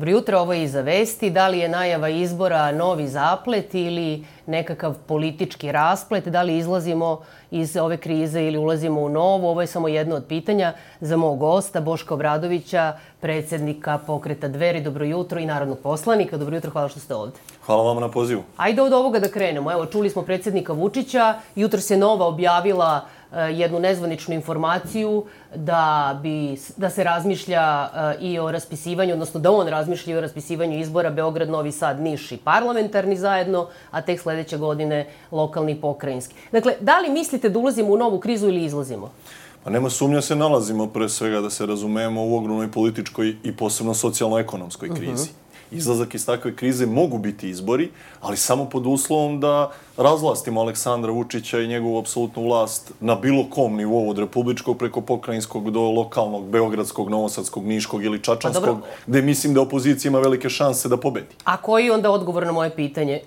Dobro jutro, ovo je iza vesti. Da li je najava izbora novi zaplet ili nekakav politički rasplet? Da li izlazimo iz ove krize ili ulazimo u novu? Ovo je samo jedno od pitanja za mog gosta, Boška Obradovića, predsjednika pokreta Dveri. Dobro jutro i narodnog poslanika. Dobro jutro, hvala što ste ovdje. Hvala vam na pozivu. Ajde od ovoga da krenemo. Evo, čuli smo predsjednika Vučića. Jutro se Nova objavila Eh, jednu nezvaničnu informaciju da, bi, da se razmišlja eh, i o raspisivanju, odnosno da on razmišlja i o raspisivanju izbora Beograd, Novi Sad, Niš i parlamentarni zajedno, a tek sljedeće godine lokalni i pokrajinski. Dakle, da li mislite da ulazimo u novu krizu ili izlazimo? Pa nema sumnja se nalazimo pre svega da se razumemo u ogromnoj političkoj i posebno socijalno-ekonomskoj krizi. Uh -huh izlazak iz takve krize mogu biti izbori, ali samo pod uslovom da razlastimo Aleksandra Vučića i njegovu apsolutnu vlast na bilo kom nivou od republičkog preko pokrajinskog do lokalnog, beogradskog, novosadskog, niškog ili čačanskog, pa gde mislim da opozicija ima velike šanse da pobedi. A koji je onda odgovor na moje pitanje?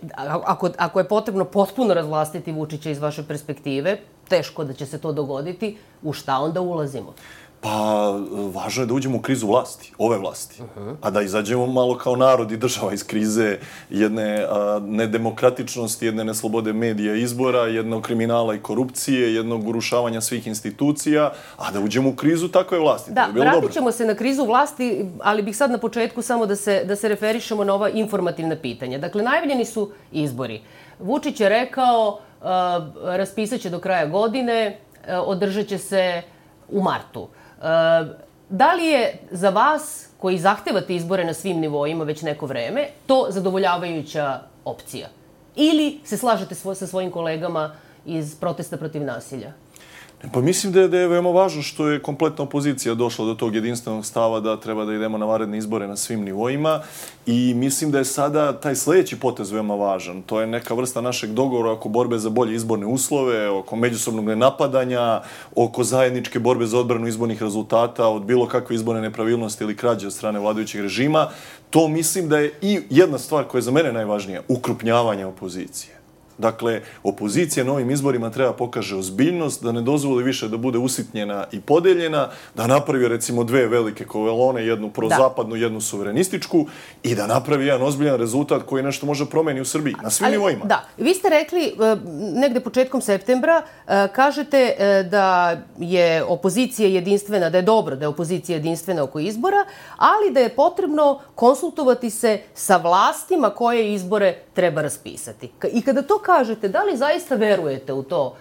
Ako, ako je potrebno potpuno razvlastiti Vučića iz vaše perspektive, teško da će se to dogoditi, u šta onda ulazimo? Pa, važno je da uđemo u krizu vlasti, ove vlasti. Uh -huh. A da izađemo malo kao narod i država iz krize jedne a, nedemokratičnosti, jedne neslobode medija izbora, jednog kriminala i korupcije, jednog urušavanja svih institucija, a da uđemo u krizu takve vlasti. Da, bi vratit ćemo se na krizu vlasti, ali bih sad na početku samo da se, da se referišemo na ova informativna pitanja. Dakle, najavljeni su izbori. Vučić je rekao, uh, raspisat će do kraja godine, uh, održat će se u martu. Da li je za vas, koji zahtevate izbore na svim nivoima već neko vreme, to zadovoljavajuća opcija? Ili se slažete svo, sa svojim kolegama iz protesta protiv nasilja? Pa mislim da je, da je veoma važno što je kompletna opozicija došla do tog jedinstvenog stava da treba da idemo na varedne izbore na svim nivoima i mislim da je sada taj sljedeći potez veoma važan. To je neka vrsta našeg dogovora oko borbe za bolje izborne uslove, oko međusobnog nenapadanja, oko zajedničke borbe za odbranu izbornih rezultata od bilo kakve izborne nepravilnosti ili krađe od strane vladajućeg režima. To mislim da je i jedna stvar koja je za mene najvažnija, ukrupnjavanje opozicije. Dakle, opozicija na ovim izborima treba pokaže ozbiljnost, da ne dozvoli više da bude usitnjena i podeljena, da napravi recimo dve velike kovelone, jednu prozapadnu, jednu suverenističku i da napravi jedan ozbiljan rezultat koji nešto može promeni u Srbiji, na svim nivoima. Da, vi ste rekli e, negde početkom septembra, e, kažete e, da je opozicija jedinstvena, da je dobro da je opozicija jedinstvena oko izbora, ali da je potrebno konsultovati se sa vlastima koje izbore treba raspisati. I kada to kažete, da li zaista verujete u to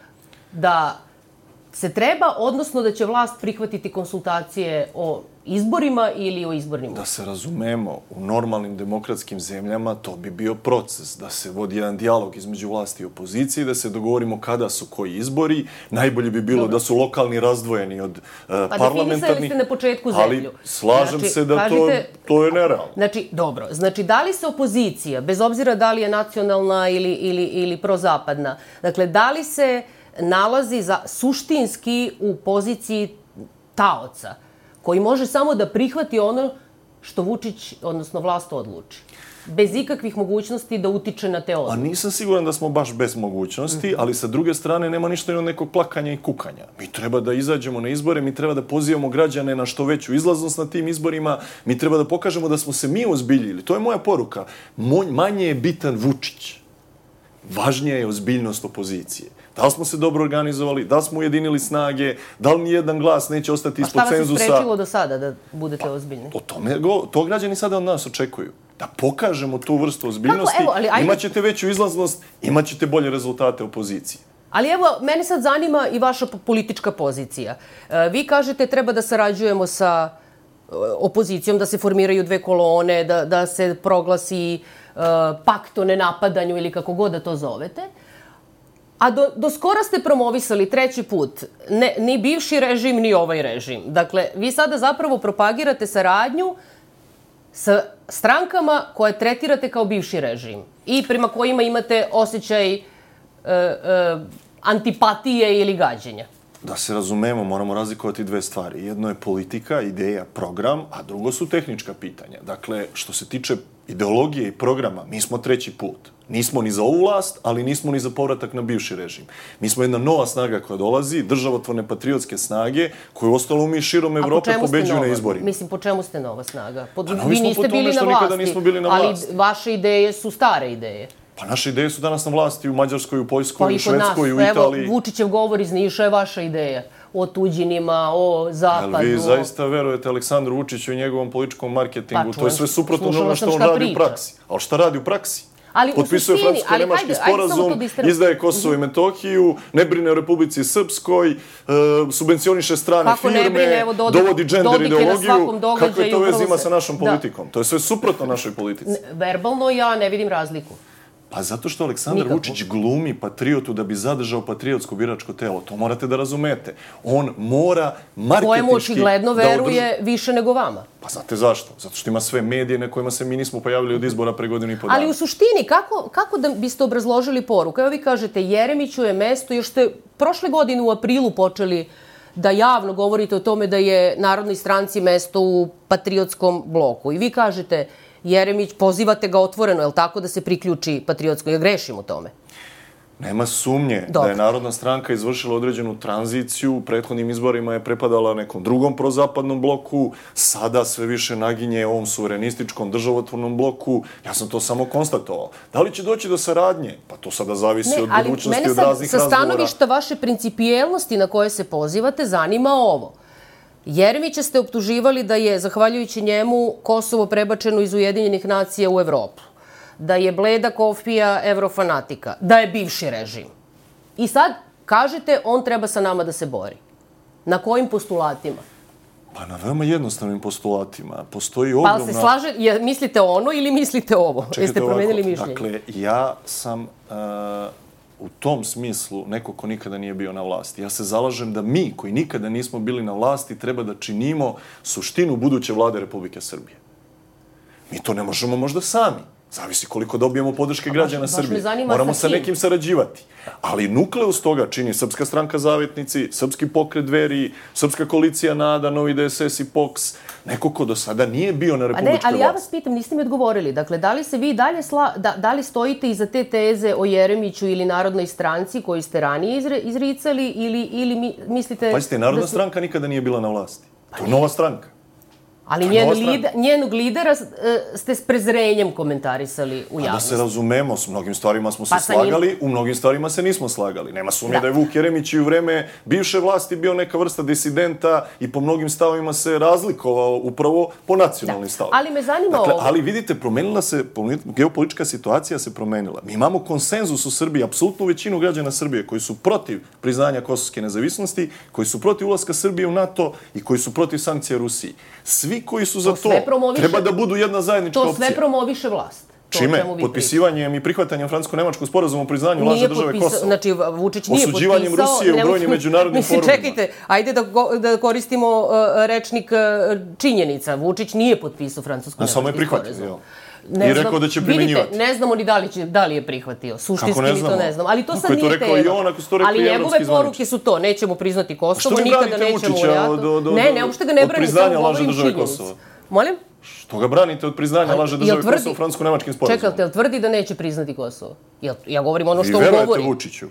da se treba, odnosno da će vlast prihvatiti konsultacije o izborima ili o izbornim Da se razumemo, u normalnim demokratskim zemljama to bi bio proces, da se vodi jedan dijalog između vlasti i opozicije, da se dogovorimo kada su koji izbori. Najbolje bi bilo Dobro. da su lokalni razdvojeni od uh, pa parlamentarnih. Pa ste na početku zemlju. Ali slažem znači, se da kažete, to, to je nerealno. Znači, dobro, znači da li se opozicija, bez obzira da li je nacionalna ili, ili, ili prozapadna, dakle, da li se nalazi za suštinski u poziciji taoca, koji može samo da prihvati ono što Vučić, odnosno vlast, odluči. Bez ikakvih mogućnosti da utiče na te odluke. A nisam siguran da smo baš bez mogućnosti, mm -hmm. ali sa druge strane nema ništa od nekog plakanja i kukanja. Mi treba da izađemo na izbore, mi treba da pozivamo građane na što veću izlaznost na tim izborima, mi treba da pokažemo da smo se mi ozbiljili. To je moja poruka. Manje je bitan Vučić. Važnija je ozbiljnost opozicije. Da li smo se dobro organizovali, da li smo ujedinili snage, da li nijedan glas neće ostati ispod cenzusa. A šta vas je sprečilo do sada da budete pa, ozbiljni? O tome, to građani sada od nas očekuju. Da pokažemo tu vrstu ozbiljnosti, Kako, evo, ali, ajde... imat ćete veću izlaznost, imat ćete bolje rezultate opozicije. Ali evo, mene sad zanima i vaša politička pozicija. E, vi kažete treba da sarađujemo sa e, opozicijom, da se formiraju dve kolone, da, da se proglasi uh, pakt o nenapadanju ili kako god da to zovete. A do, do skora ste promovisali treći put ne, ni bivši režim, ni ovaj režim. Dakle, vi sada zapravo propagirate saradnju sa strankama koje tretirate kao bivši režim i prema kojima imate osjećaj e, e, antipatije ili gađenja. Da se razumemo, moramo razlikovati dve stvari. Jedno je politika, ideja, program, a drugo su tehnička pitanja. Dakle, što se tiče ideologije i programa, mi smo treći put. Nismo ni za ovu vlast, ali nismo ni za povratak na bivši režim. Mi smo jedna nova snaga koja dolazi, državotvorne patriotske snage, koje ostalo mi širom Evrope pobeđuju na izborima. Mislim, po čemu ste nova snaga? Po, pa, vi niste bili na vlasti, nismo bili na vlasti. ali vaše ideje su stare ideje. Pa naše ideje su danas na vlasti u Mađarskoj, u Poljskoj, pa u Švedskoj, nas. u Italiji. Evo, Vučićev govor iz Niša je vaša ideja o tuđinima, o zapadu. Ali vi zaista verujete Aleksandru Vučiću i njegovom političkom marketingu? Pa, to je sve suprotno ono što on radi priča. u praksi. Ali šta radi u praksi? Ali Potpisuje francusko-nemaški sporazum, izdaje Kosovo i mhm. Metohiju, ne brine o Republici Srpskoj, uh, subvencioniše strane Kako firme, brine, evo, dodik, dovodi džender ideologiju. Kako je to vezi ima sa našom politikom? Da. To je sve suprotno našoj politici. Ne, verbalno ja ne vidim razliku. Pa zato što Aleksandar Nikako. Vučić glumi patriotu da bi zadržao patriotsko biračko telo. To morate da razumete. On mora marketički... Kojemu očigledno veruje održi... više nego vama. Pa znate zašto? Zato što ima sve medije na kojima se mi nismo pojavili od izbora pre godinu i po dana. Ali u suštini, kako, kako da biste obrazložili poruku? Evo vi kažete, Jeremiću je mesto, još ste prošle godine u aprilu počeli da javno govorite o tome da je Narodnoj stranci mesto u patriotskom bloku. I vi kažete, Jeremić, pozivate ga otvoreno, je li tako, da se priključi patriotsko? Ja grešim u tome. Nema sumnje Dobro. da je Narodna stranka izvršila određenu tranziciju. U prethodnim izborima je prepadala nekom drugom prozapadnom bloku. Sada sve više naginje ovom suverenističkom državotvornom bloku. Ja sam to samo konstatovao. Da li će doći do saradnje? Pa to sada zavisi ne, od budućnosti, od raznih razgovora. Sa stanovišta vaše principijelnosti na koje se pozivate, zanima ovo. Jeremića ste optuživali da je, zahvaljujući njemu, Kosovo prebačeno iz Ujedinjenih nacija u Evropu. Da je bleda kofija evrofanatika. Da je bivši režim. I sad kažete, on treba sa nama da se bori. Na kojim postulatima? Pa na veoma jednostavnim postulatima. Postoji ogromna... Pa se slaže, je, mislite ono ili mislite ovo? Čekajte Jeste promenili mišljenje? Dakle, ja sam... Uh, u tom smislu neko ko nikada nije bio na vlasti. Ja se zalažem da mi, koji nikada nismo bili na vlasti, treba da činimo suštinu buduće vlade Republike Srbije. Mi to ne možemo možda sami. Zavisi koliko dobijemo podrške A građana baš, Srbije. Baš Moramo sa, nekim sarađivati. Ali nukleus toga čini Srpska stranka zavetnici, Srpski pokret dveri, Srpska koalicija NADA, Novi DSS i POKS. Neko ko do sada nije bio na republičkoj vlasti. Ali ja vas pitam, niste mi odgovorili. Dakle, da li se vi dalje sla, da, da li stojite iza te teze o Jeremiću ili Narodnoj stranci koju ste ranije izre, izricali ili, ili mi, mislite... Pazite, Narodna su... stranka nikada nije bila na vlasti. To je nova stranka. Ali njen lider, njenog lidera e, ste s prezrenjem komentarisali u javnosti. Da se razumemo, s mnogim stvarima smo se pa slagali, njim... u mnogim stvarima se nismo slagali. Nema sumnje da. da je Vuk Jeremić i u vreme bivše vlasti bio neka vrsta disidenta i po mnogim stavima se razlikovao upravo po nacionalnim da. stavima. Ali me zanima dakle, ovo. Ali vidite, promenila se, geopolitička situacija se promenila. Mi imamo konsenzus u Srbiji, apsolutnu većinu građana Srbije koji su protiv priznanja kosovske nezavisnosti, koji su protiv ulaska Srbije u NATO i koji su protiv sankcija Rusiji. Svi koji su za to, to treba da budu jedna zajednička opcija. To sve promoviše vlast. To Čime? Potpisivanjem i prihvatanjem francusko-nemačkog sporazuma o priznanju lažne države Kosovo. Znači, Vučić nije potpisao... Osuđivanjem Rusije u brojnim međunarodnim mislim, forumima. Čekajte, ajde da, go, da koristimo uh, rečnik uh, činjenica. Vučić nije potpisao francusko-nemački sporazum. Samo je prihvatio, Ne I rekao da će primjenjivati. Vidite, ne znamo ni da li, će, da li je prihvatio. Suštinski mi to ne znamo. Ali to sad nije to rekao i on, ako to Ali njegove poruke su to. Nećemo priznati Kosovo, nikada nećemo u do, ne, ne, uopšte ga ne brani, samo govorim činjenicu. Molim? Što ga branite od priznanja laže države tvrdi, Kosovo francusko-nemačkim sporazumom? Čekajte, jel tvrdi da neće priznati Kosovo? Jel, ja govorim ono što on govori. Vi verujete Vučiću?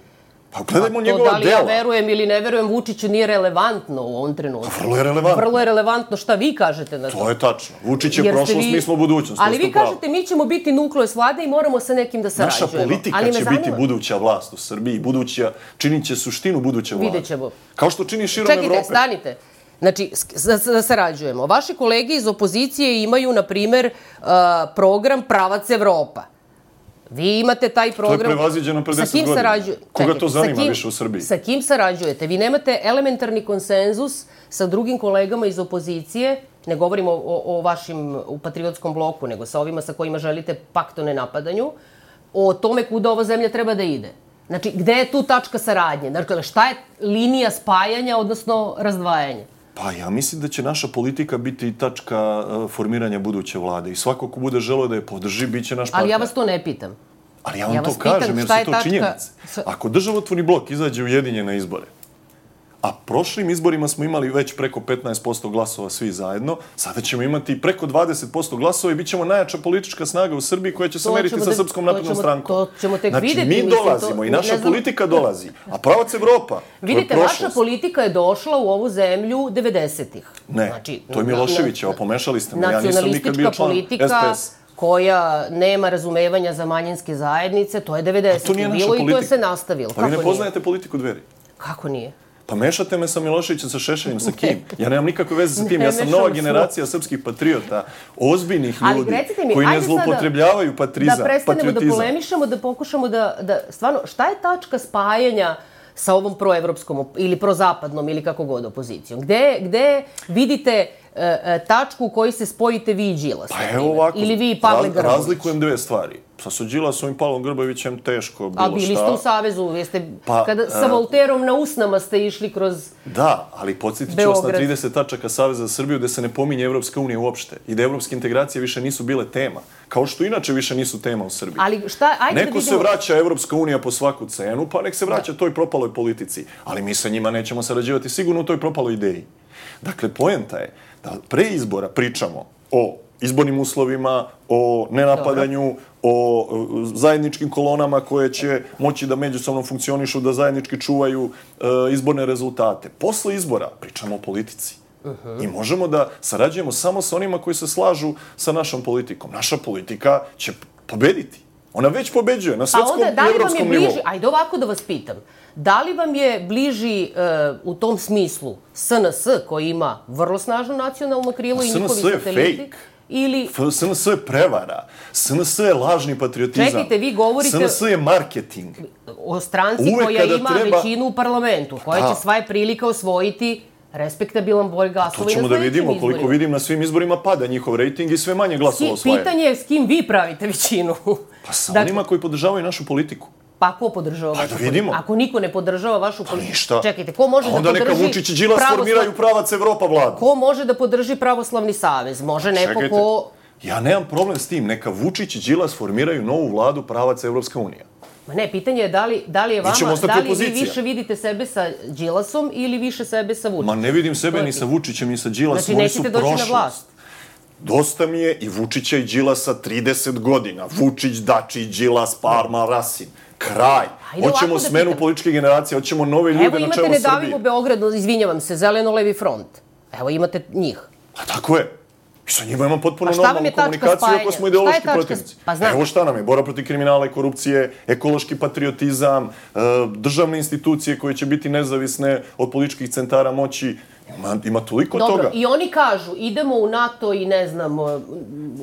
Pa gledajmo pa njegova dela. Da li ja verujem ili ne verujem Vučiću nije relevantno u ovom trenutku. Pa vrlo je relevantno. Vrlo je relevantno šta vi kažete na to. To je tačno. Vučić je prošlost, vi... mi smo budućnost. Ali vi kažete mi ćemo biti nukleus vlade i moramo sa nekim da sarađujemo. Naša politika Ali će biti buduća vlast u Srbiji. Buduća, činit će suštinu buduće vlade. Vidjet ćemo. Kao što čini širom Čekajte, Evrope. Čekajte, stanite. Znači, da sarađujemo. Vaši kolege iz opozicije imaju, na primjer, uh, program Pravac Evropa. Vi imate taj program... To je prevaziđeno pred 10 godina. Sarađu... Koga Čekaj, to zanima kim, više u Srbiji? Sa kim sarađujete? Vi nemate elementarni konsenzus sa drugim kolegama iz opozicije, ne govorimo o, o vašim u patriotskom bloku, nego sa ovima sa kojima želite pakto ne napadanju, o tome kuda ova zemlja treba da ide. Znači, gde je tu tačka saradnje? Dakle, šta je linija spajanja, odnosno razdvajanja? Pa ja mislim da će naša politika biti tačka e, formiranja buduće vlade i svako ko bude želeo da je podrži, bit će naš partner. Ali ja vas to ne pitam. Ali ja vam ja to kažem, jer su to tačka... činjenice. Ako državotvorni blok izađe ujedinjen na izbore, a prošlim izborima smo imali već preko 15% glasova svi zajedno, sada ćemo imati preko 20% glasova i bit ćemo najjača politička snaga u Srbiji koja će se To meriti sa Srpskom naprednom strankom. to ćemo tek znači, vidjeti, mi mislim, to- dolazimo i naša znam- politika dolazi, a pravac Evropa, Vidite, vaša politika je došla u ovu zemlju 90-ih. Ne, to je Miloševićeva, pomešali ste me, ja nisam nikad bio član politika SPS. koja nema razumevanja za manjinske zajednice, to je 90-ih To nije naša bilo i to politika. je se nastavilo. Pa vi ne poznajete politiku dveri. Kako nije? Pa mešate me sa Miloševićem, sa Šešeljem, sa kim? Ja nemam nikakve veze sa tim, ja sam nova generacija srpskih patriota, ozbiljnih ljudi, mi, koji ne zloupotrebljavaju patrizam, Da prestanemo da polemišemo, da pokušamo da, da... Stvarno, šta je tačka spajanja sa ovom proevropskom op- ili prozapadnom ili kako god opozicijom? Gde, gde vidite e, e, tačku u kojoj se spojite vi i Đilas? Pa evo ovako, Ili vi i Pavle raz- Grbović? razlikujem dve stvari. Sa Suđilasom i Pavlom Grbovićem teško bilo A bili šta. ste u Savezu, jeste, Pa, kada sa e, Volterom na usnama ste išli kroz... Da, ali podsjetit ću vas na Beograd. 30 tačaka Saveza za Srbiju gde se ne pominje Evropska unija uopšte i da evropske integracije više nisu bile tema. Kao što inače više nisu tema u Srbiji. Ali šta, ajde da Neko vidimo... se vraća Evropska unija po svaku cenu, pa nek se vraća toj propaloj politici. Ali mi sa njima nećemo sarađivati sigurno u toj propaloj ideji. Dakle, poenta je da pre izbora pričamo o izbornim uslovima, o nenapadanju, o e, zajedničkim kolonama koje će moći da međusobno funkcionišu, da zajednički čuvaju e, izborne rezultate. Posle izbora pričamo o politici. I možemo da sarađujemo samo sa onima koji se slažu sa našom politikom. Naša politika će pobediti. Ona već pobeđuje na svetskom onda, da i li vam je evropskom bliži, nivou. ajde ovako da vas pitam, da li vam je bliži e, u tom smislu SNS koji ima vrlo snažno nacionalno krilo i SNS njihovi je sateliti? fake. Ili, SNS je prevara. SNS je lažni patriotizam. Čekajte, vi govorite- SNS je marketing. o stranci Uvek koja ima treba- većinu u parlamentu, koja će sva je prilika osvojiti respektabilan broj To glasova na ćemo da vidimo. izborima. Koliko vidim na svim izborima pada njihov rejting i sve manje glasova osvaja. Pitanje je s kim vi pravite većinu. Pa sa Dakle, onima koji podržavaju našu politiku. Pa ko podržava vašu politiku? vidimo. Ako niko ne podržava vašu Pa politiku, ništa. čekajte, ko može A da onda podrži... neka Vučić i Đilas pravoslav- formiraju pravac Evropa vladu. Ko može da podrži pravoslavni savez? Može neko Čekajte. ko... Ja nemam problem s tim. Neka Vučić i Đilas formiraju novu vladu pravac Evropska unija. Ma ne, pitanje je da li, da li je vama, da li vi više vidite sebe sa Đilasom ili više sebe sa Vučićem? Ma ne vidim sebe ni sa. Vučićem ni sa Đilasom, Znači, oni su nećete doći na vlast. Dosta mi je i Vučića i Đilasa 30 godina. Vučić, Dači, Đilas, Parma, Rasin. Kraj. Ajde Hoćemo smenu političke generacije, hoćemo nove ljude Evo na imate čelo Ne Srbije. davimo Beograd, izvinjavam se, zeleno-levi front. Evo imate njih. A tako je. I sa njima imam potpuno normalnu komunikaciju, ako smo ideološki protivnici. pa znam. Evo šta nam je, bora protiv kriminala i korupcije, ekološki patriotizam, e, državne institucije koje će biti nezavisne od političkih centara moći. Ima, ima toliko Dobro, toga. i oni kažu, idemo u NATO i ne znam, u,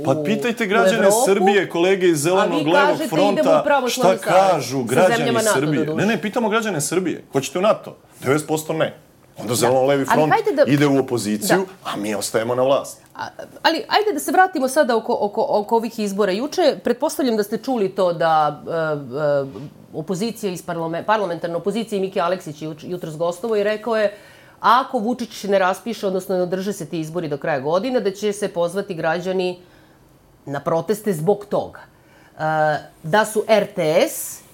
Pa pitajte građane Evropu, Srbije, kolege iz Zelenog levog fronta, šta kažu građani Srbije. Ne, ne, pitamo građane Srbije. Hoćete u NATO? 90% ne. Onda Zeleno levi Ali front da- ide u opoziciju, Da. a mi ostajemo na vlasti. Ali ajde da se vratimo sada oko, oko, oko ovih izbora. Juče, pretpostavljam da ste čuli to da e, e, opozicija iz parlament, parlamentarna opozicija i Miki Aleksić juč, jutros gostovo i rekao je ako Vučić ne raspiše, odnosno ne održe se ti izbori do kraja godine, da će se pozvati građani na proteste zbog toga. E, da su RTS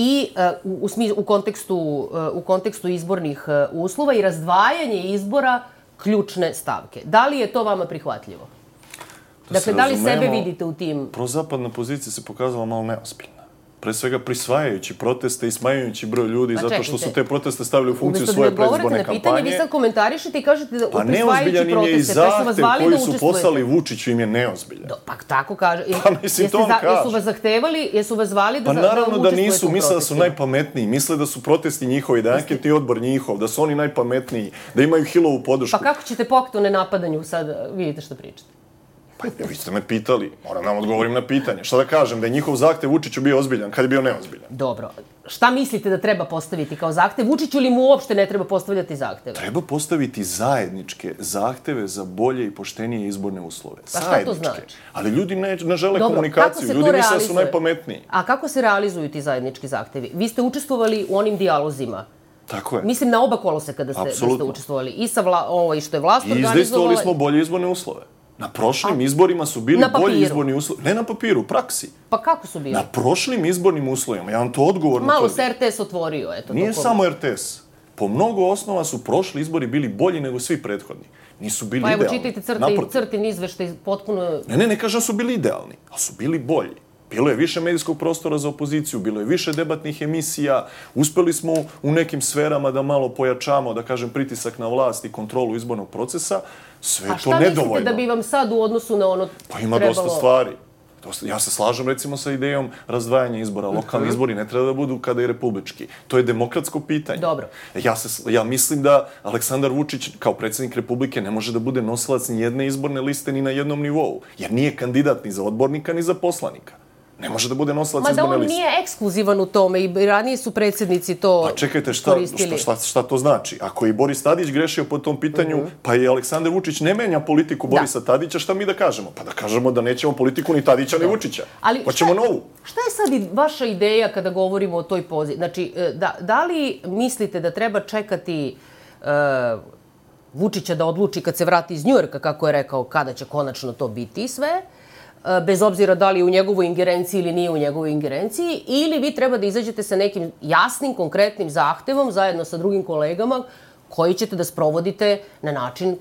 i e, u, u, smis, u, kontekstu, e, u kontekstu izbornih e, uslova i razdvajanje izbora ključne stavke. Da li je to vama prihvatljivo? Da dakle, da li sebe vidite u tim... Prozapadna pozicija se pokazala malo neospiljna. Pre svega prisvajajući proteste i smanjujući broj ljudi Pa zato što su te proteste stavili u funkciju Umesto da mi svoje odgovorite predizborne na pitanje, vi kampanje. sad komentarišete i kažete da Pa prisvajajući neozbiljan im je i proteste, pa su vas zahtev zvali koji da su poslali Vučiću im je neozbiljan. Do, pa tako kaže. Pa mislim, to on kaže. Jesu vas zahtevali, jesu vas zvali da, Pa naravno da učestvujete nisu, misle da su najpametniji, misle da su protesti njihovi, da je anketni odbor njihov, da su oni najpametniji, da imaju hilovu podršku. Pa kako ćete pokret o nenapadanju sad, vidite što pričate? Pa vi ste me pitali, moram da vam odgovorim na pitanje. Šta da kažem, da je njihov zahtev Vučiću bio ozbiljan, kad je bio neozbiljan? Dobro. Šta mislite da treba postaviti kao zahtev? Vučiću ili mu uopšte ne treba postavljati zahteve? Treba postaviti zajedničke zahteve za bolje i poštenije izborne uslove. Pa šta to Zajedničke. znači? Ali ljudi ne, ne žele Dobro, komunikaciju, to ljudi misle da su najpametniji. A kako se realizuju ti zajednički zahtevi? Vi ste učestvovali u onim dijalozima. Tako je. Mislim na oba koloseka da ste, da ste učestvovali. I sa vla, ovo, i što je vlast I organizovala. izdejstvovali smo bolje izborne uslove. Na prošlim izborima su bili bolji izborni uslovi. Ne na papiru, u praksi. Pa kako su bili? Na prošlim izbornim uslovima, ja vam to odgovorno Malo tvrdim. se RTS otvorio, eto. Nije tokom- samo RTS. po mnogo osnova su prošli izbori bili bolji nego svi prethodni. Nisu bili Pa evo, idealni. čitajte crte, Naprotiv. crtin izveštaj potpuno... Ne, ne, ne kažem su bili idealni, ali su bili bolji. Bilo je više medijskog prostora za opoziciju, bilo je više debatnih emisija, uspeli smo u nekim sferama da malo pojačamo, da kažem, pritisak na vlast i kontrolu izbornog procesa. Sve A je šta to mislite nedovoljno. da bi vam sad u odnosu na ono Pa ima trebalo... dosta stvari. Dosta, ja se slažem recimo sa idejom razdvajanja izbora. Lokalni Mhm. izbori ne treba da budu kada je republički. To je demokratsko pitanje. Dobro. Ja, se, ja mislim da Aleksandar Vučić kao predsjednik Republike ne može da bude nosilac ni jedne izborne liste ni na jednom nivou. Jer nije kandidat ni za odbornika ni za poslanika. Ne može da bude nosilac Ma da izborne on liste. nije ekskluzivan u tome i ranije su predsjednici to Pa čekajte, šta, koristili. šta, šta, šta to znači? Ako je Boris Tadić grešio po tom pitanju, Mhm. pa i Aleksandar Vučić ne menja politiku Borisa Tadića, šta mi da kažemo? Pa da kažemo da nećemo politiku ni Tadića ni Vučića. Ali Hoćemo šta- novu. Šta je sad vaša ideja kada govorimo o toj poziciji? Znači, e, da, da li mislite da treba čekati e, Vučića da odluči kad se vrati iz Njujorka, kako je rekao, kada će konačno to biti i sve, bez obzira da li je u njegovoj ingerenciji ili nije u njegovoj ingerenciji, ili vi treba da izađete sa nekim jasnim, konkretnim zahtevom zajedno sa drugim kolegama koji ćete da sprovodite na način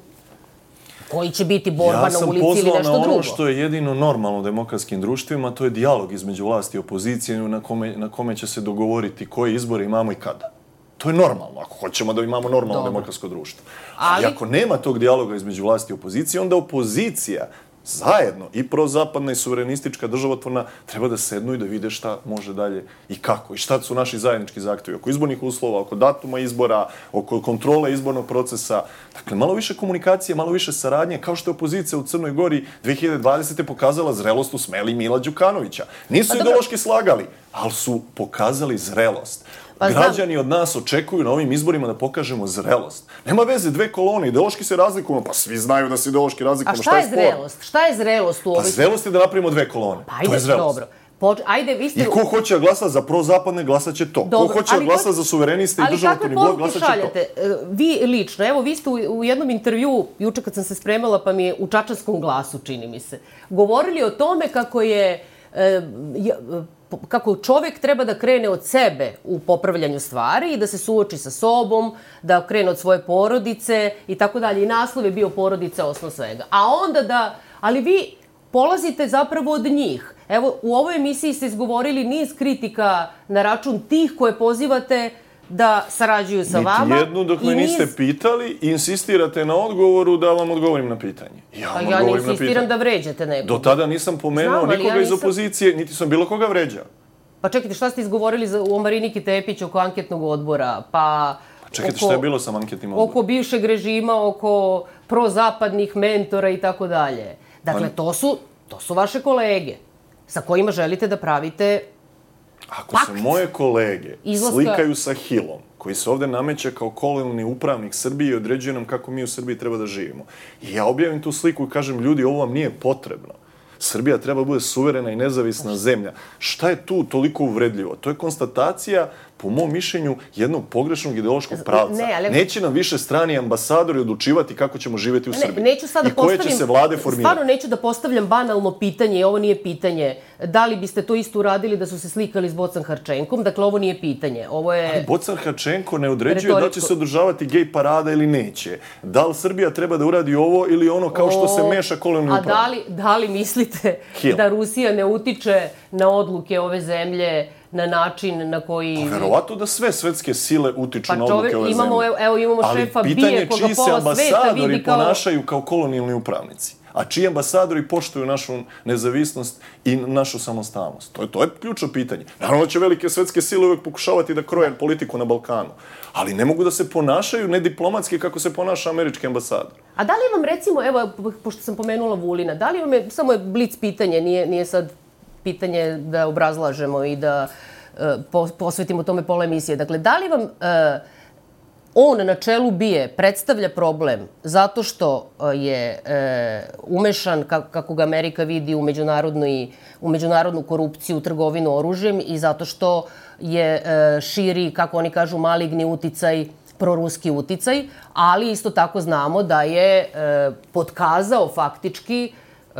koji će biti borba ja na sam ulici ili pozvao nešto na ono drugo. što je jedino normalno u demokratskim društvima, to je dijalog između vlasti i opozicije na kome, na kome će se dogovoriti koje izbore imamo i kada. To je normalno, ako hoćemo da imamo normalno Dobro. demokratsko društvo. Ali... Ali- ako nema tog dijaloga između vlasti i opozicije, onda opozicija zajedno i prozapadna i suverenistička državotvorna treba da sednu i da vide šta može dalje i kako i šta su naši zajednički zahtjevi oko izbornih uslova, oko datuma izbora, oko kontrole izbornog procesa. Dakle, malo više komunikacije, malo više saradnje, kao što je opozicija u Crnoj Gori 2020. pokazala zrelost u smeli Mila Đukanovića. Nisu Pa ideološki slagali, ali su pokazali zrelost. Pa znam. Građani od nas očekuju na ovim izborima da pokažemo zrelost. Nema veze, dve kolone, ideološki se razlikujemo, pa svi znaju da se ideološki A razlikujemo. šta je zrelost? Šta je zrelost u Pa ovoj... zrelost je da napravimo dve kolone. Pa to ajde, je zrelost. dobro. Poč, ajde, vi ste... I ko hoće da glasa za prozapadne, glasat će to. Dobro, ko hoće da glasa ko- za suvereniste i blok, Ali glasat kakve će poruke to. E, Vi lično, evo vi ste u, u jednom intervju, juče kad sam se spremala, pa mi je u čačanskom glasu, čini mi se, govorili o tome kako je e, je- kako čovjek treba da krene od sebe u popravljanju stvari i da se suoči sa sobom, da krene od svoje porodice i tako dalje. I naslov je bio porodica osnov svega. A onda da, ali vi polazite zapravo od njih. Evo, u ovoj emisiji ste izgovorili niz kritika na račun tih koje pozivate da sarađuju sa vama. Niti jednu dok me i niz- niste pitali insistirate na odgovoru da vam odgovorim na pitanje. Ja Pa vam ja odgovorim na insistiram pitanje. da vređate nekog. Do tada nisam pomenuo Znam, nikoga ja iz nisam- opozicije, niti sam bilo koga vređao. Pa čekajte, šta ste izgovorili za, o Mariniki Tepić oko anketnog odbora? Pa, Čekajte, šta je bilo sa anketnim odborom? Oko bivšeg režima, oko prozapadnih mentora i tako dalje. Dakle, Pa- to su, to su vaše kolege sa kojima želite da pravite Ako se Pakt. moje kolege Izlaska- slikaju sa Hilom, koji se ovde nameće kao kolonijalni upravnik Srbije i određuje nam kako mi u Srbiji treba da živimo. I ja objavim tu sliku i kažem, ljudi, ovo vam nije potrebno. Srbija treba da bude suverena i nezavisna zemlja. Šta je tu toliko uvredljivo? To je konstatacija, po mom mišljenju, jednog pogrešnog ideološkog pravca. ne, ali- Neće nam više strani ambasadori odlučivati kako ćemo živjeti u Ne, Srbiji. neću sad da I koje će se vlade formirati. Stvarno neću da postavljam banalno pitanje, ovo nije pitanje. Da li biste to isto uradili da su se slikali s Bocan Harčenkom? Dakle, ovo nije pitanje. Ovo je... Bocan Hačenko ne određuje da li će se održavati gej parada ili neće. Da li Srbija treba da uradi ovo ili ono kao što se meša A upravo. da li, da li mislite Hill. da Rusija ne utiče na odluke ove zemlje na način na koji... Verovatno da sve svetske sile utiču Pa na odluke ove imamo, zemlje. evo- evo imamo Ali šefa pitanje BIA je koga čiji se pola sveta ambasadori vidi kao- ponašaju kao kolonijalni upravnici. A čiji ambasadori poštuju našu nezavisnost i našu samostalnost? To je, to je ključno pitanje. Naravno da će velike svetske sile uvek pokušavati da kroje politiku na Balkanu. Ali ne mogu da se ponašaju nediplomatski kako se ponaša američki ambasador. A da li vam recimo, evo, pošto sam pomenula Vulina, da li vam je, samo je blic pitanje, nije, nije sad pitanje da obrazlažemo i da e, posvetimo tome pola emisije. Dakle, da li vam e, on na čelu bije predstavlja problem zato što e, je e, umešan, kako, ga Amerika vidi, u, međunarodnoj, u međunarodnu korupciju, trgovinu oružjem i zato što je e, širi, kako oni kažu, maligni uticaj proruski uticaj, ali isto tako znamo da je e, podkazao faktički e,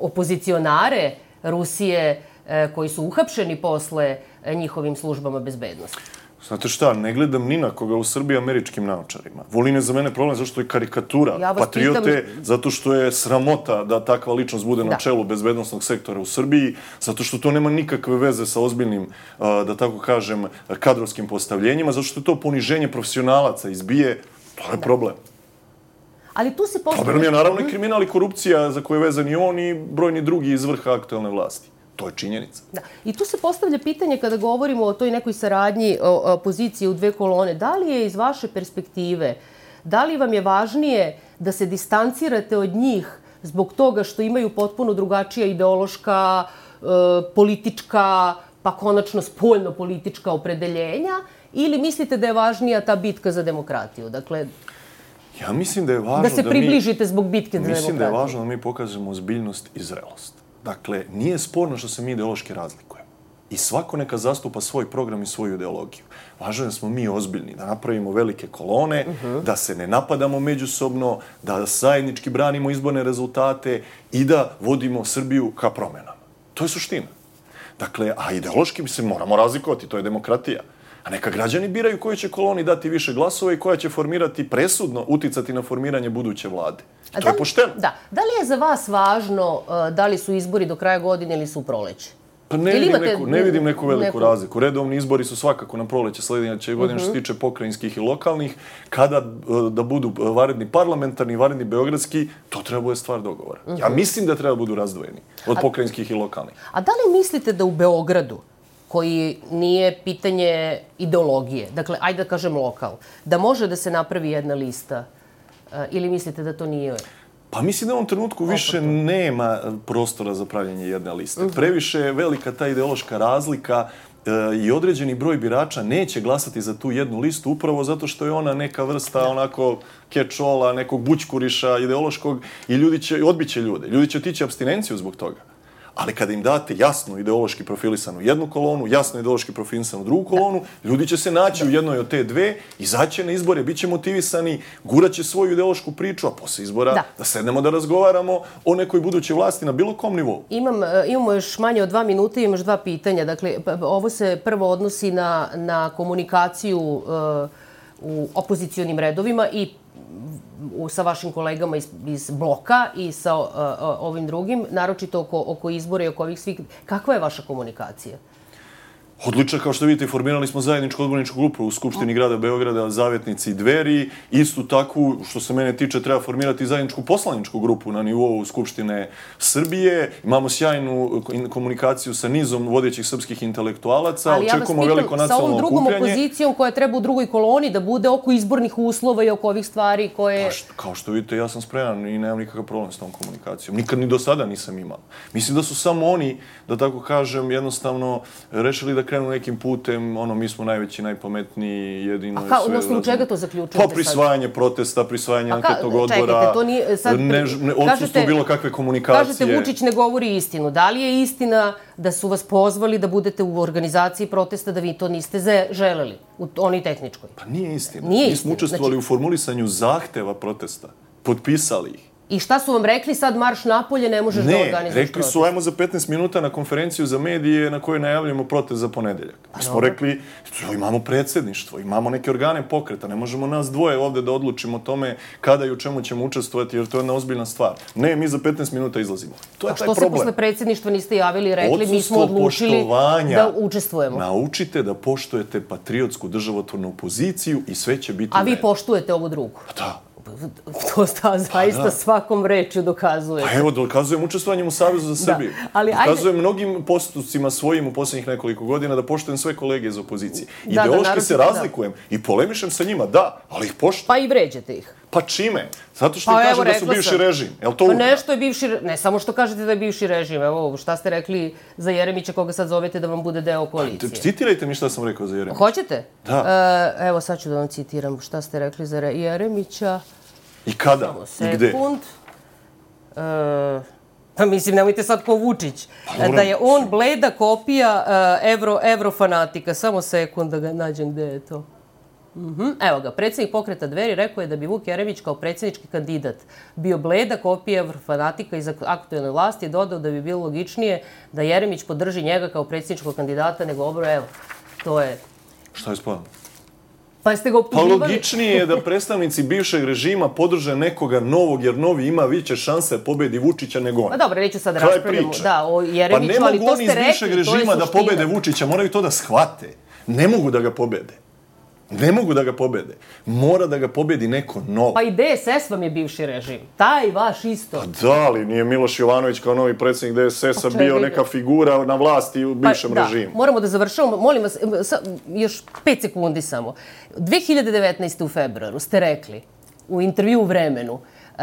opozicionare Rusije e, koji su uhapšeni posle njihovim službama bezbednosti. Znate šta, ne gledam ni na koga u Srbiji američkim naočarima. Volin je za mene problem zato što je karikatura. Ja Patriote, pitam- zato što je sramota da takva ličnost bude na Da. čelu bezbednostnog sektora u Srbiji, zato što to nema nikakve veze sa ozbiljnim, da tako kažem, kadrovskim postavljenjima, zato što je to poniženje profesionalaca izbije, to je problem. Ali tu se Problem postavlja... je naravno i kriminal i korupcija za koje je vezan i on i brojni drugi iz vrha aktualne vlasti. To je činjenica. Da. I tu se postavlja pitanje kada govorimo o toj nekoj saradnji o, o, opozicije u dve kolone. Da li je iz vaše perspektive, da li vam je važnije da se distancirate od njih zbog toga što imaju potpuno drugačija ideološka, e, politička, pa konačno spoljno politička opredeljenja ili mislite da je važnija ta bitka za demokratiju? Dakle, Ja mislim da je važno da se mi... približite zbog bitke za demokratiju. Mislim da je važno da mi pokažemo ozbiljnost i zrelost. Dakle, nije sporno što se mi ideološki razlikujemo. I svako neka zastupa svoj program i svoju ideologiju. Važno je da smo mi ozbiljni, da napravimo velike kolone, da se ne napadamo međusobno, da zajednički branimo izborne rezultate i da vodimo Srbiju ka promenama. To je suština. Dakle, a ideološki se moramo razlikovati, to je demokratija. A neka građani biraju koji će koloni dati više glasova i koja će formirati presudno, uticati na formiranje buduće vlade. I to da je li- pošteno. Da. Da li je za vas važno uh, da li su izbori do kraja godine ili su u proleće? Pa ne vidim, imate neku, ne vidim neku veliku neku- Mhm. razliku. Redovni izbori su svakako na proleće sljedeće godine što se tiče pokrajinskih i lokalnih. Kada e, da budu e, varedni parlamentarni varedni beogradski, to treba bude stvar dogovora. Ja Mhm. mislim da treba budu razdvojeni od pokrajinskih i lokalnih. A da li mislite da u Beogradu, koji nije pitanje ideologije, dakle, ajde da kažem lokal, da može da se napravi jedna lista uh, ili mislite da to nije... Pa mislim da u ovom trenutku više nema prostora za pravljanje jedne liste. Mhm. Previše je velika ta ideološka razlika e, i određeni broj birača neće glasati za tu jednu listu upravo zato što je ona neka vrsta onako catch-alla, nekog bućkuriša ideološkog i ljudi će, odbiće ljude. Ljudi će otići abstinenciju zbog toga. Ali kada im date jasno ideološki profilisanu jednu kolonu, jasno ideološki profilisanu drugu kolonu, ljudi će se naći u jednoj od te dve, izaće na izbore, bit će motivisani, guraće svoju ideološku priču, a posle izbora Da. da sednemo da razgovaramo o nekoj budućoj vlasti na bilo kom nivou. Imam, e, imamo još manje od dva minuta i imam još dva pitanja. Dakle, ovo se prvo odnosi na, na komunikaciju uh, u opozicionim redovima i u, sa vašim kolegama iz, iz bloka i sa uh, ovim drugim, naročito oko, oko izbora i oko ovih svih. Kakva je vaša komunikacija? Odlično, kao što vidite, formirali smo zajedničku odborničku grupu u Skupštini grada Beograda, zavjetnici i dveri. Istu takvu, što se mene tiče, treba formirati zajedničku poslaničku grupu na nivou Skupštine Srbije. Imamo sjajnu komunikaciju sa nizom vodećih srpskih intelektualaca. Ali ja vas Očekujemo veliko pitam, sa ovom drugom okupljanje. opozicijom koja treba u drugoj koloni da bude oko izbornih uslova i oko ovih stvari koje... Pa što, kao što vidite, ja sam spreman i nemam nikakav problem s tom komunikacijom. Nikad ni do sada nisam imao. Mislim da su samo oni, da tako kažem, jednostavno rešili da krenu nekim putem, ono, mi smo najveći, najpametniji, jedino... A je kao, sve odnosno, u razumno. čega to zaključujete Pa sad? prisvajanje protesta, prisvajanje A anketnog čekajte, odbora, to nije- sad pri- ne, ne, odsustvo bilo kakve komunikacije. Kažete, Vučić ne govori istinu. Da li je istina da su vas pozvali da budete u organizaciji protesta, da vi to niste želeli, u onoj tehničkoj? Pa nije istina. Nije Mi smo istina. učestvovali Znači- u formulisanju zahteva protesta. Potpisali ih. I šta su vam rekli, sad marš napolje, ne možeš da Ne, organizuješ rekli protest? su ajmo za 15 minuta na konferenciju za medije na kojoj najavljamo protest za ponedeljak. Mi smo rekli, "Jo, imamo predsjedništvo, imamo neke organe pokreta, ne možemo nas dvoje ovde da odlučimo o tome kada i u čemu ćemo učestvovati, jer to je jedna ozbiljna stvar. Ne, mi za 15 minuta izlazimo. To je A taj što se problem. posle predsjedništva niste javili i rekli, mi smo Odsustvo odlučili da učestvujemo? Naučite da poštujete patriotsku državotvornu poziciju i sve će biti A vi poštujete ovu drugu? Pa da. To sta, zaista da. svakom rečju dokazuje. Pa evo, dokazujem učestvovanjem u Savezu za Srbiju. ali ajde- dokazujem mnogim postupcima svojim u posljednjih nekoliko godina da poštujem sve kolege iz opozicije. Da, da, Ideološki se naročito da. razlikujem i polemišem sa njima, da, ali ih poštujem. Pa i vređate ih. Pa čime? Zato što Pa pa, evo, kažu da su bivši sam. režim. Jel to Pa nešto je bivši, ne samo što kažete da je bivši režim, evo šta ste rekli za Jeremića koga sad zovete da vam bude deo koalicije. Citirajte mi šta sam rekao za Jeremića. Hoćete? Da. E, evo sad ću da vam citiram šta ste rekli za Re- Jeremića. I kada? I gde? Sekund. E, pa mislim, nemojte sad ko Vučić. Pa da je on bleda kopija e, evro, evrofanatika. Samo sekund da ga nađem gde je to. Mhm. Evo ga, predsjednik pokreta dveri rekao je da bi Vuk Jeremić kao predsjednički kandidat bio bleda kopija evrofanatika iz aktualne vlasti i dodao da bi bilo logičnije da Jeremić podrži njega kao predsjedničkog kandidata nego obro, evo, to je Šta je sporno? Pa jeste ga Pa optuživali? logičnije je da predstavnici bivšeg režima podrže nekoga novog, jer novi ima više šanse pobedi Vučića nego on. Pa dobro, neću sad raspravljamo da, o pa Jeremiću, ne ali mogu to oni iz bivšeg režima da pobede Vučića, moraju to da shvate. Ne mogu da ga pobede. Ne mogu da ga pobede. Mora da ga pobedi neko novo. Pa i DSS vam je bivši režim. Taj vaš isto. Da, ali nije Miloš Jovanović kao novi predsjednik DSS-a Pa bio neka figura na vlasti u bivšem da, režimu. moramo da završavamo. Molim vas, sa, još pet sekundi samo. 2019. u februaru ste rekli u intervju u vremenu e,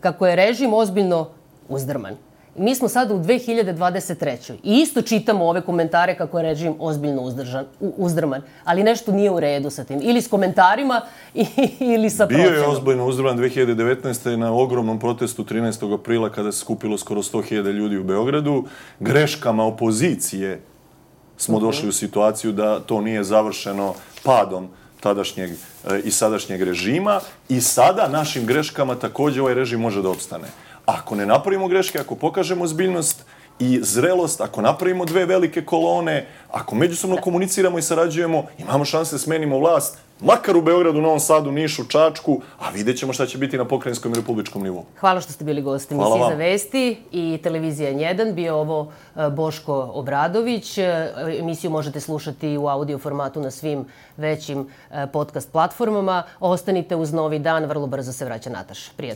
kako je režim ozbiljno uzdrman. Mi smo sada u 2023. I isto čitamo ove komentare kako je režim ozbiljno uzdržan, uzdrman. Ali nešto nije u redu sa tim. Ili s komentarima ili sa Bio je ozbiljno uzdrman 2019. na ogromnom protestu 13. aprila kada se skupilo skoro 100.000 ljudi u Beogradu. Greškama opozicije smo došli u situaciju da to nije završeno padom tadašnjeg e, i sadašnjeg režima i sada našim greškama također ovaj režim može da opstane. Ako ne napravimo greške, ako pokažemo zbiljnost i zrelost, ako napravimo dve velike kolone, ako međusobno komuniciramo i sarađujemo, imamo šanse da smenimo vlast, makar u Beogradu, Novom Sadu, Nišu, Čačku, a vidjet ćemo šta će biti na pokrajinskom i republičkom nivou. Hvala što ste bili gosti Hvala vam. za vesti i televizija N1. Bio ovo e, Boško Obradović. E, Emisiju možete slušati u audio formatu na svim većim e, podcast platformama. Ostanite uz novi dan, vrlo brzo se vraća Nataš. Prijatno.